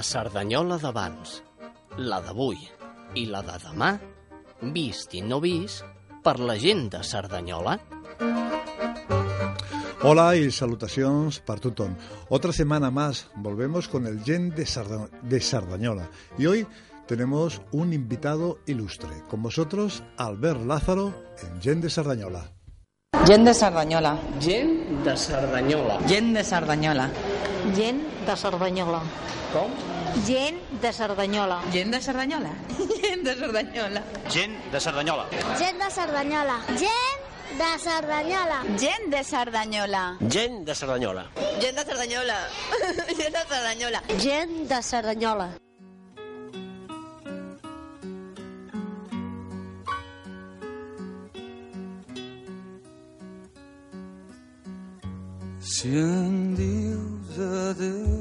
La Cerdanyola d'abans, la d'avui i la de demà, vist i no vist, per la gent de Cerdanyola. Hola y salutaciones para tothom. Otra semana más volvemos con el Gen de, Sarda- de Sardañola. Y hoy tenemos un invitado ilustre. Con vosotros, Albert Lázaro en Gen de Sardañola. Gent de Cerdanyola. Gent de Cerdanyola. Gent de Cerdanyola. Gent de Cerdanyola. Com? Gent de Cerdanyola. Gent de Cerdanyola. Gent de Cerdanyola. Gent de Cerdanyola. Gent de Cerdanyola. Gent de Cerdanyola. Gent de Cerdanyola. Gent de Cerdanyola. Gent de Cerdanyola. Gent de Cerdanyola. Gent de Cerdanyola. Si em dius adeu,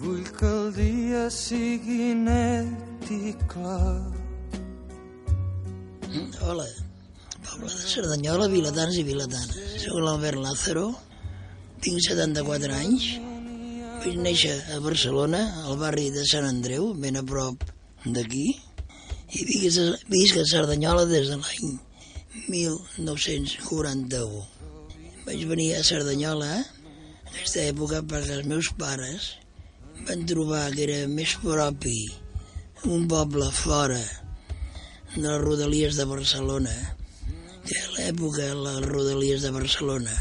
vull que el dia sigui net i clar. Hola, poble de Cerdanyola, vilatans i vilatanes. Soc l'Albert Lázaro, tinc 74 anys, vaig néixer a Barcelona, al barri de Sant Andreu, ben a prop d'aquí, i visc a Cerdanyola des de l'any 1941. Vaig venir a Cerdanyola en aquesta època perquè els meus pares van trobar que era més propi un poble fora de les rodalies de Barcelona, que a l'època les rodalies de Barcelona,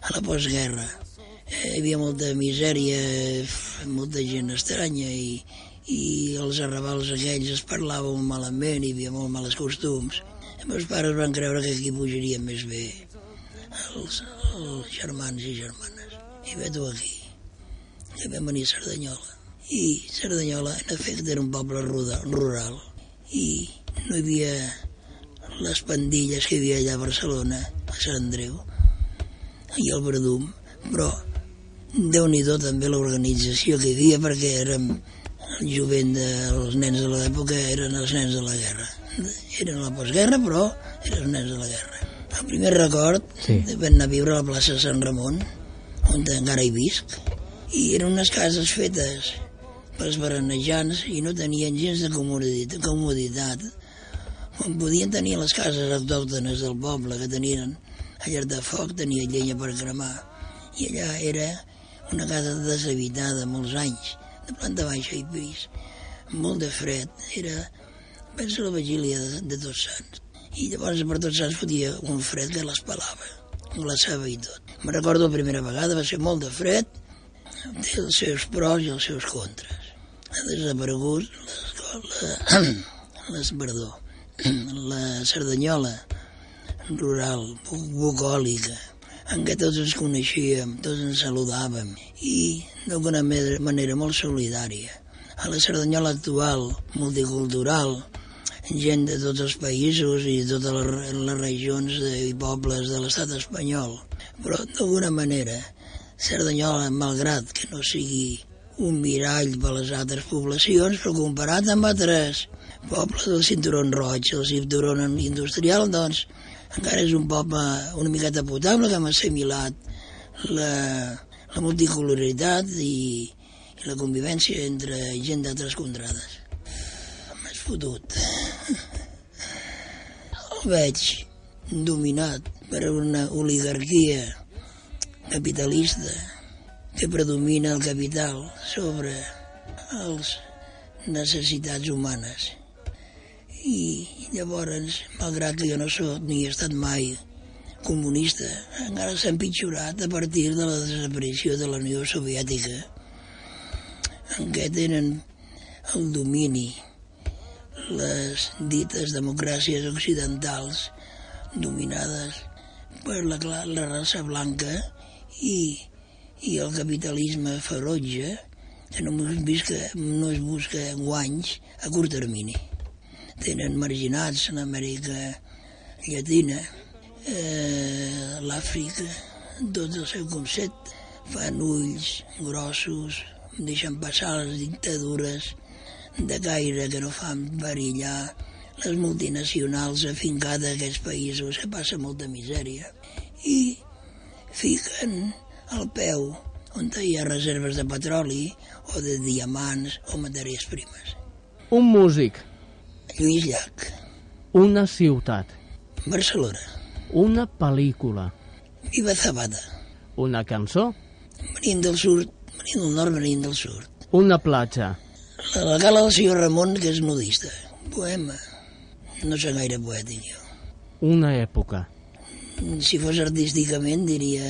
a la postguerra, eh, hi havia molta misèria, molta gent estranya i, i els arrabals aquells es parlaven malament, hi havia molt males costums. Els meus pares van creure que aquí pujarien més bé els, els germans i germanes. I veto aquí, que vam venir a Cerdanyola. I Cerdanyola, en efecte, era un poble rural i no hi havia les pandilles que hi havia allà a Barcelona, a Sant Andreu, i al Verdum, però déu nhi també l'organització que hi havia perquè érem el jovent dels nens de l'època eren els nens de la guerra. Eren la postguerra, però eren els nens de la guerra. El primer record sí. vam anar a viure a la plaça de Sant Ramon, on encara hi visc, i eren unes cases fetes pels berenejants i no tenien gens de comoditat, comoditat. Com podien tenir les cases autòctones del poble que tenien a llar de foc, tenia llenya per cremar i allà era una casa deshabitada molts anys de planta baixa i pis molt de fred. Era penso la vigília de, de tots sants i llavors per tots sants fotia un fred que pelava glaçava i tot me recordo la primera vegada va ser molt de fred té els seus pros i els seus contres ha desaparegut les, perdó la Cerdanyola rural, bu- bucòlica, en què tots ens coneixíem, tots ens saludàvem i d'alguna manera molt solidària. A la Cerdanyola actual, multicultural, gent de tots els països i totes les, les regions i pobles de l'estat espanyol, però d'alguna manera Cerdanyola, malgrat que no sigui un mirall per les altres poblacions, però comparat amb altres pobles del cinturó roig, el cinturó industrial, doncs encara és un poble una miqueta potable que hem assimilat la, la multicoloritat i, i la convivència entre gent d'altres contrades. M'has fotut. Veig dominat per una oligarquia capitalista que predomina el capital sobre les necessitats humanes. I llavors, malgrat que jo no soc ni he estat mai comunista encara s'ha empitjorat a partir de la desaparició de la Unió Soviètica, en què tenen el domini les dites democràcies occidentals dominades per la, la raça blanca i, i el capitalisme ferotge que només no es busca guanys a curt termini. Tenen marginats en Amèrica Llatina, eh, l'Àfrica, tot el seu concepte. Fan ulls grossos, deixen passar les dictadures de gaire que no fan perillar les multinacionals afincades a aquests països que passa molta misèria i fiquen el peu on hi ha reserves de petroli o de diamants o matèries primes. Un músic. Lluís Llach. Una ciutat. Barcelona. Una pel·lícula. Viva Zapata. Una cançó. Venint del sud, venint del nord, venint del sud. Una platja. La, cala del senyor Ramon, que és nudista. Poema. No sé gaire poètic, jo. Una època. Si fos artísticament, diria,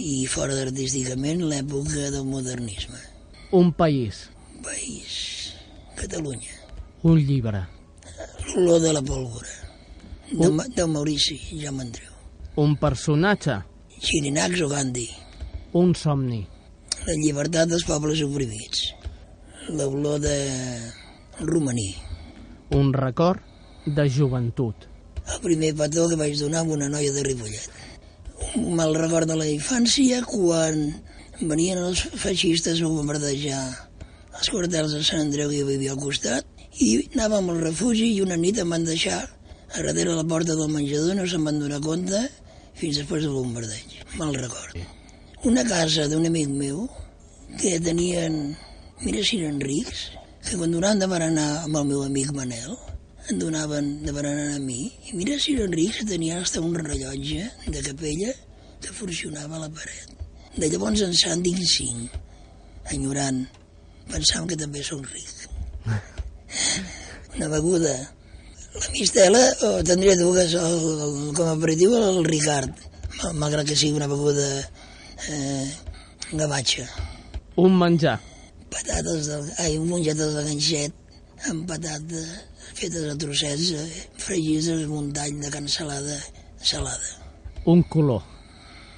i fora d'artísticament, l'època del modernisme. Un país. País. Catalunya. Un llibre. L'olor de la pólvora. De, un... de Maurici, ja Andreu. Un personatge. Xirinacs o Gandhi. Un somni. La llibertat dels pobles oprimits. L'olor de romaní. Un record de joventut. El primer petó que vaig donar a una noia de Ripollet. Un mal record de la infància quan venien els feixistes a bombardejar els quartels de Sant Andreu que vivia al costat i anàvem al refugi i una nit em van deixar a darrere la porta del menjador no se'n van donar compte fins després del bombardeig. Mal record. Una casa d'un amic meu que tenien, mira si eren rics, que quan donaven de berenar amb el meu amic Manel, en donaven de berenar a mi, i mira si eren rics que tenien hasta un rellotge de capella que funcionava a la paret. De llavors en sant tinc cinc, enyorant, pensant que també són ric. Una beguda, la mistela, o tindria dues el, el, com a aperitiu el Ricard, malgrat que sigui una beguda eh, gavatxa. Un menjar. Patates, del, ai, un mongetes de ganxet amb patates fetes a trossets, eh, fregides un muntany de cansalada salada. Un color.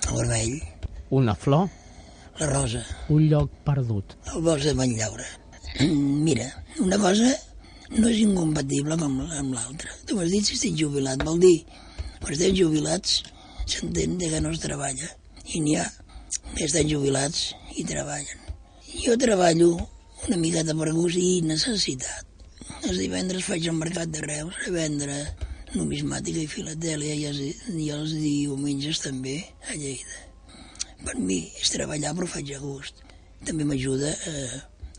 El vermell. Una flor. La rosa. Un lloc perdut. El bosc de Manllaure. Mira, una cosa no és incompatible com amb l'altra. Tu m'has dit si estic jubilat, vol dir, quan estem jubilats s'entén que no es treballa. I n'hi ha que estan jubilats i treballen. Jo treballo una miqueta per gust i necessitat. Els divendres faig el mercat de Reus a vendre numismàtica i filatèlia i els, i els diumenges també a Lleida. Per mi és treballar però faig a gust. També m'ajuda a,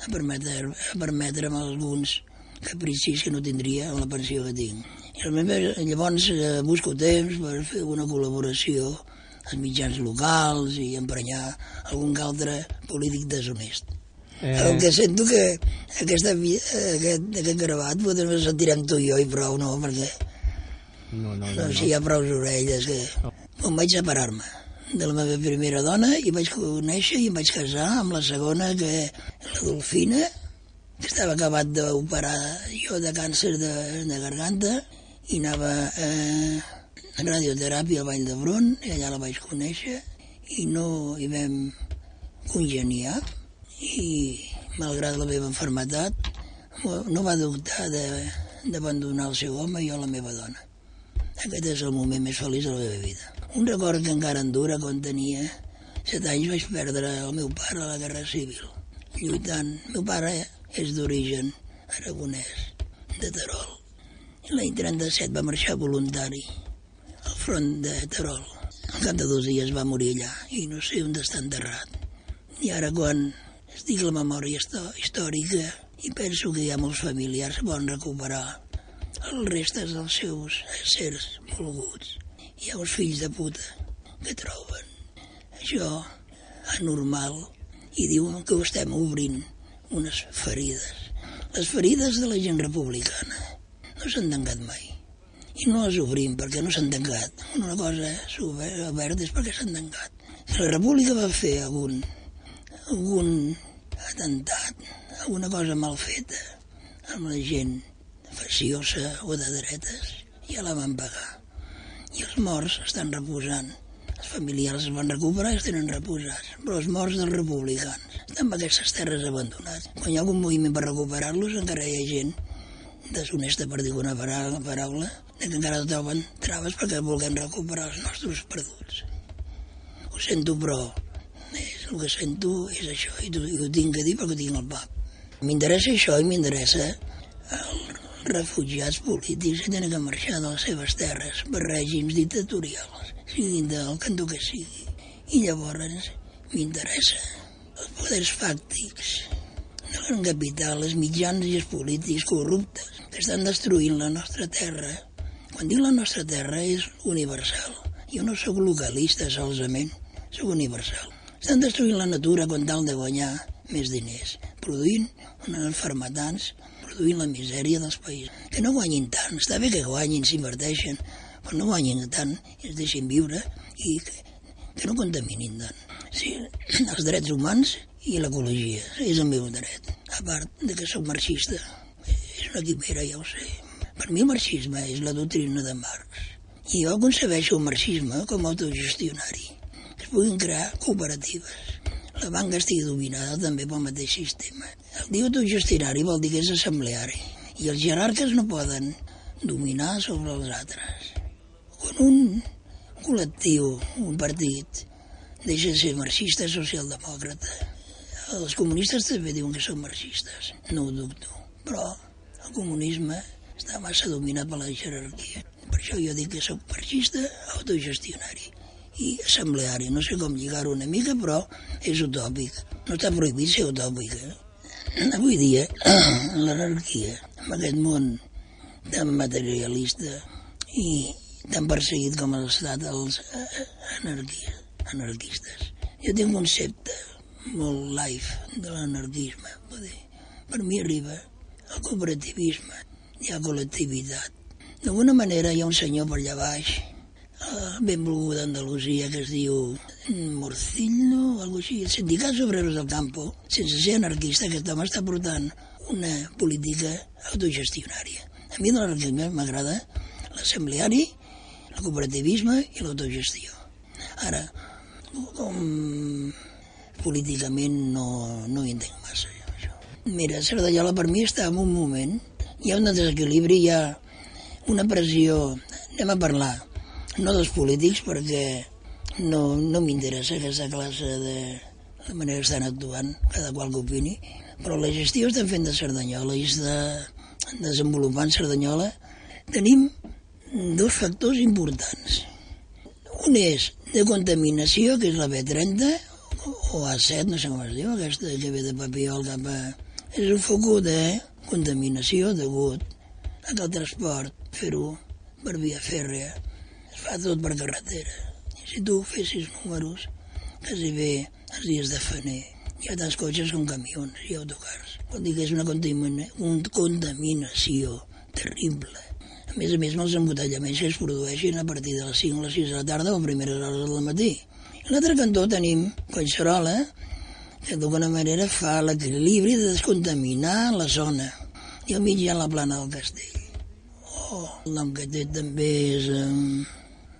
a, permetre, a permetre'm alguns capricis que no tindria amb la pensió que tinc. I llavors eh, busco temps per fer una col·laboració als mitjans locals i emprenyar algun altre polític deshonest. Eh... El que sento que aquesta, aquest, aquest gravat potser ens sentirem tu i jo i prou, no? Perquè no, no, no, no, no. si hi ha prou orelles que... Em vaig separar-me de la meva primera dona i vaig conèixer i em vaig casar amb la segona que la Dolfina que estava acabat d'operar jo de càncer de, de garganta i anava eh, a radioteràpia al Vall d'Hebron i allà la vaig conèixer i no hi vam congeniar i malgrat la meva enfermetat no va dubtar d'abandonar el seu home i jo la meva dona. Aquest és el moment més feliç de la meva vida. Un record que encara em dura quan tenia set anys vaig perdre el meu pare a la Guerra Civil, lluitant. El meu pare és d'origen aragonès, de Terol. L'any 37 va marxar voluntari al front de Terol. Al cap de dos dies va morir allà i no sé on està enterrat. I ara quan estic la memòria històrica i penso que hi ha molts familiars que poden recuperar els restes dels seus éssers volguts. Hi ha uns fills de puta que troben això anormal i diuen que ho estem obrint unes ferides. Les ferides de la gent republicana no s'han tancat mai. I no les obrim perquè no s'han tancat. Una cosa oberta és perquè s'han tancat. La república va fer algun, algun atemptat, alguna cosa mal feta amb la gent faciosa o de dretes, ja la van pagar. I els morts estan reposant. Els familiars es van recuperar i es tenen reposats, però els morts dels republicans estan en aquestes terres abandonats. Quan hi ha algun moviment per recuperar-los, encara hi ha gent deshonesta, per dir una paraula, de que encara troben traves perquè vulguem recuperar els nostres perduts. Ho sento, però és, el que sento és això, i, i ho tinc a dir perquè ho tinc al pap. M'interessa això i m'interessa els refugiats polítics que tenen que marxar de les seves terres per règims dictatorials, siguin del cantó que sigui. I llavors m'interessa els poders fàctics de la gran capital, els mitjans i els polítics corruptes que estan destruint la nostra terra. Quan dic la nostra terra és universal. Jo no sóc localista solament, sóc universal. Estan destruint la natura quan tal de guanyar més diners, produint unes enfermetants, produint la misèria dels països. Que no guanyin tant, està bé que guanyin, s'inverteixen, però no guanyin tant es deixin viure i que, que no contaminin tant. Sí, els drets humans i l'ecologia, és el meu dret. A part de que sóc marxista, és una quimera, ja ho sé. Per mi el marxisme és la doctrina de Marx. I jo concebeixo el marxisme com autogestionari. Es puguin crear cooperatives. La banca estigui dominada també pel mateix sistema. El dir autogestionari vol dir que és assembleari. I els jerarques no poden dominar sobre els altres. Quan un col·lectiu, un partit, deixa de ser marxista socialdemòcrata, els comunistes també diuen que són marxistes, no ho dubto, però el comunisme està massa dominat per la jerarquia. Per això jo dic que sóc marxista autogestionari i assembleari. No sé com lligar-ho una mica, però és utòpic. No està prohibit ser utòpic. Eh? Avui dia, l'anarquia, en aquest món tan materialista i tan perseguit com l'estat els eh, anarquistes. Jo tinc un concepte molt life de l'anarquisme. Per mi arriba el cooperativisme, hi ha col·lectivitat. D'alguna manera hi ha un senyor per allà baix, eh, ben volgut d'Andalusia, que es diu Morcillo, o alguna així, el Sindicat Obreros del Campo, sense ser anarquista, aquest home està portant una política autogestionària. A mi de l'anarquisme m'agrada l'assembleari, el cooperativisme i l'autogestió. Ara, com políticament no, no hi entenc massa. Mira, Cerdanyola per mi està en un moment, hi ha un desequilibri, hi ha una pressió, anem a parlar, no dels polítics perquè no, no m'interessa aquesta classe de, de manera que estan actuant, cada qual que opini, però la gestió estan fent de Cerdanyola i està desenvolupant Cerdanyola. Tenim dos factors importants. Un és de contaminació, que és la B30, o A7, no sé com es diu, aquesta que ve de Papiol cap a és un focó de contaminació degut a el transport, fer-ho per via fèrrea, es fa tot per carretera. I si tu fessis números, quasi bé els dies de faner, hi ha tants cotxes com camions i autocars. Vol dir que és una, contamina, una contaminació terrible. A més a més, els embotellaments que es produeixen a partir de les 5 o les 6 de la tarda o a primeres hores del matí. A l'altre cantó tenim Collserola, que d'alguna manera fa l'equilibri de descontaminar la zona. I al mig hi ha la plana del castell. Oh, el nom que té també és um,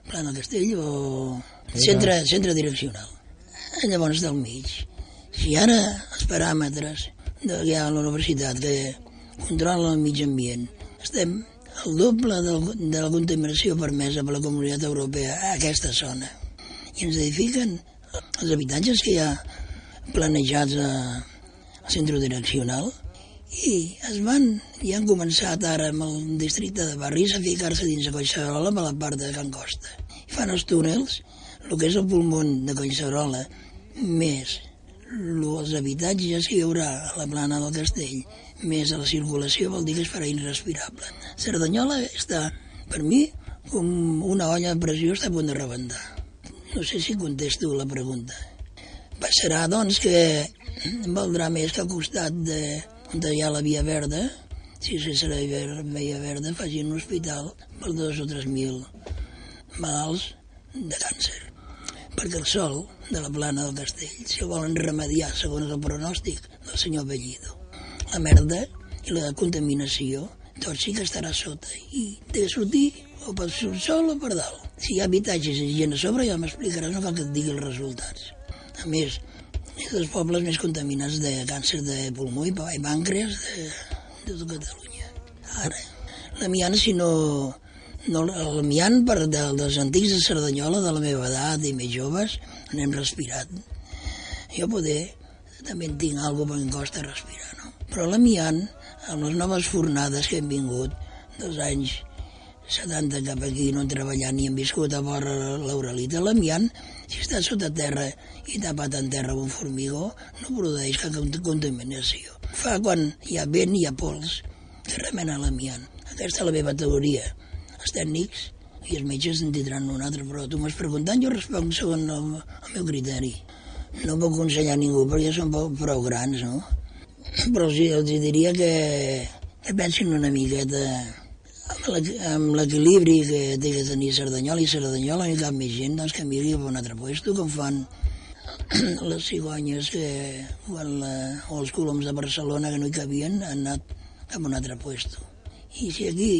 plana del castell o centre, centre direccional. Llavors del mig. Si ara els paràmetres de, que hi ha a la universitat que controla el mig ambient estem al doble del, de la contaminació permesa per la comunitat europea a aquesta zona i ens edifiquen els habitatges que hi ha planejats a, al centre direccional i es van, i han començat ara amb el districte de Barris a ficar-se dins de Collserola per la part de Can Costa. I fan els túnels, el que és el pulmón de Collserola, més els habitatges que hi haurà a la plana del castell, més a la circulació, vol dir que es farà irrespirable. Cerdanyola està, per mi, com una olla de pressió està a punt de rebentar. No sé si contesto la pregunta. Passarà, doncs, que valdrà més que al costat de, on hi ha la Via Verda, si se servei veia verda, facin un hospital per dos o tres mil malalts de càncer. Perquè el sol de la plana del castell, si el volen remediar segons el pronòstic del senyor Bellido, la merda i la contaminació, tot sí que estarà sota i té de sortir o per sol o per dalt. Si hi ha habitatges i gent a sobre ja m'explicaràs, no cal que et digui els resultats. A més, és dels pobles més contaminats de càncer de pulmó i pàncreas de, de tot Catalunya. Ara, l'amiant, si no... no l'amiant per de, dels antics de Cerdanyola, de la meva edat i més joves, n'hem respirat. Jo poder també en tinc alguna cosa que em costa respirar, no? Però l'amiant, amb les noves fornades que hem vingut dels anys 70 cap aquí no han treballat ni han viscut a vora l'Aurelita, l'amiant, si està sota terra i tapat en terra amb un formigó, no produeix cap contaminació. Fa quan hi ha vent i hi ha pols, que remena l'amiant. Aquesta és la meva teoria. Els tècnics i els metges en tindran un altre, però tu m'has preguntat, jo responc segons el, el meu criteri. No puc aconsellar ningú perquè ja són prou grans, no? Però els, els diria que, que pensin una miqueta amb l'equilibri que té que tenir Cerdanyola i Cerdanyola hi cap més gent doncs, que miri cap a un altre puesto com fan les cigonyes que, quan la, o els coloms de Barcelona que no hi cabien han anat cap a un altre puesto. I si aquí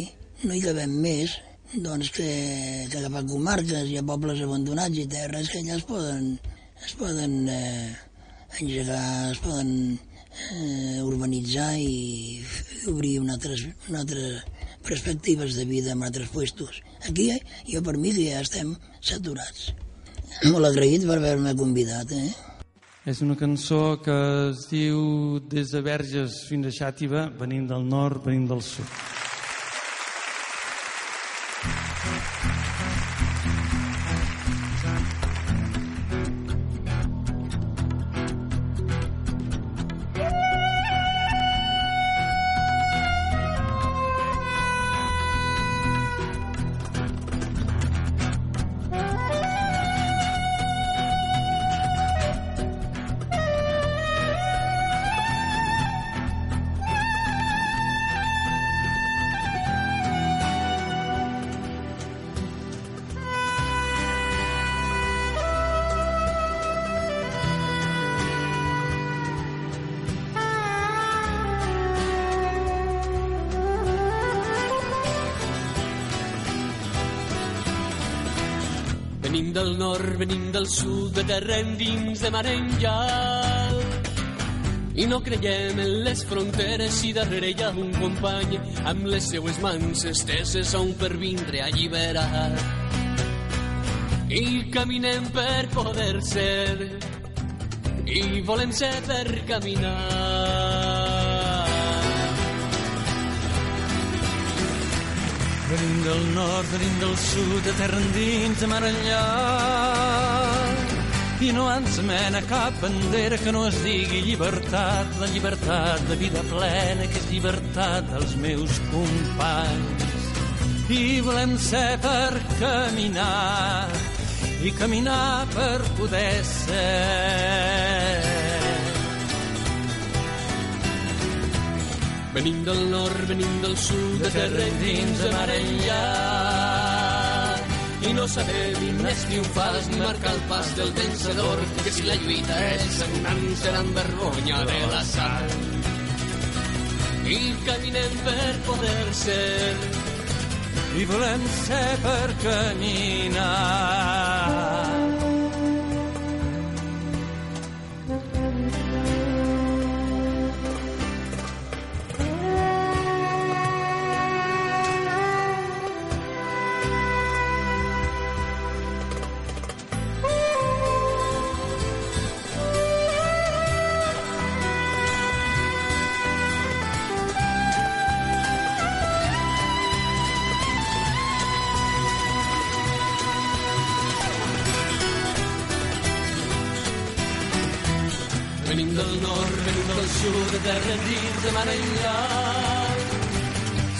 no hi cabem més, doncs que, que cap a comarques hi ha pobles abandonats i terres que allà es poden, es poden eh, engegar, es poden eh, urbanitzar i obrir una altra, una altra perspectives de vida en altres puestos. Aquí, eh, jo per mi, que ja estem saturats. Molt agraït per haver-me convidat, eh? És una cançó que es diu Des de Verges fins a Xàtiva, venim del nord, venim del sud. Venim del nord, venim del sud, de terra endins, de mar enllà. I no creiem en les fronteres si darrere hi ha un company amb les seues mans esteses un per vindre a alliberar. I caminem per poder ser i volem ser per caminar. Venim del nord, venim del sud, terra endins, de mar enllà. I no ens mena cap bandera que no es digui llibertat, la llibertat de vida plena, que és llibertat dels meus companys. I volem ser per caminar, i caminar per poder ser. Venim del nord, venim del sud, de terra endins, de mar enllà. I no sabem ni més triomfals ni marcar el pas del vencedor, que si la lluita és sagnant en vergonya de la sang. I caminem per poder ser, i volem ser per caminar. Del nord, venim del sud, de terra endins, de mar enllà.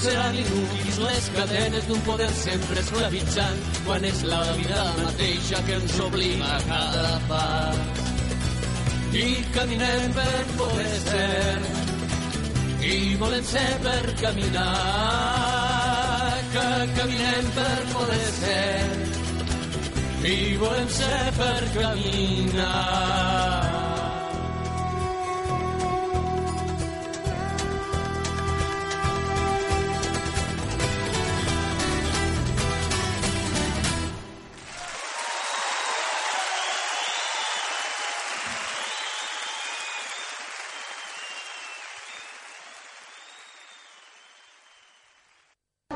Seran inútils les cadenes d'un poder sempre esclavitzant quan és la vida mateixa que ens obliga a cada pas. I caminem per poder ser i volem ser per caminar, que caminem per poder ser, i volem ser per caminar.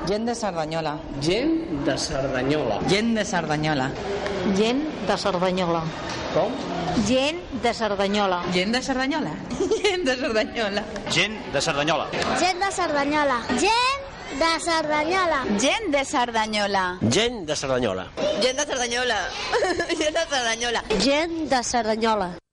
Gent de Cerdanyola. Gent de Cerdanyola. Gent de Cerdanyola. Gent de Cerdanyola. Com? Gent de Cerdanyola. Gent de Cerdanyola. Gent de Cerdanyola. Gent de Cerdanyola. Gent de Cerdanyola. Gent de Cerdanyola. Gent de Cerdanyola. Gent de Cerdanyola. Gent de Cerdanyola. Gent de Cerdanyola. Gent de Cerdanyola.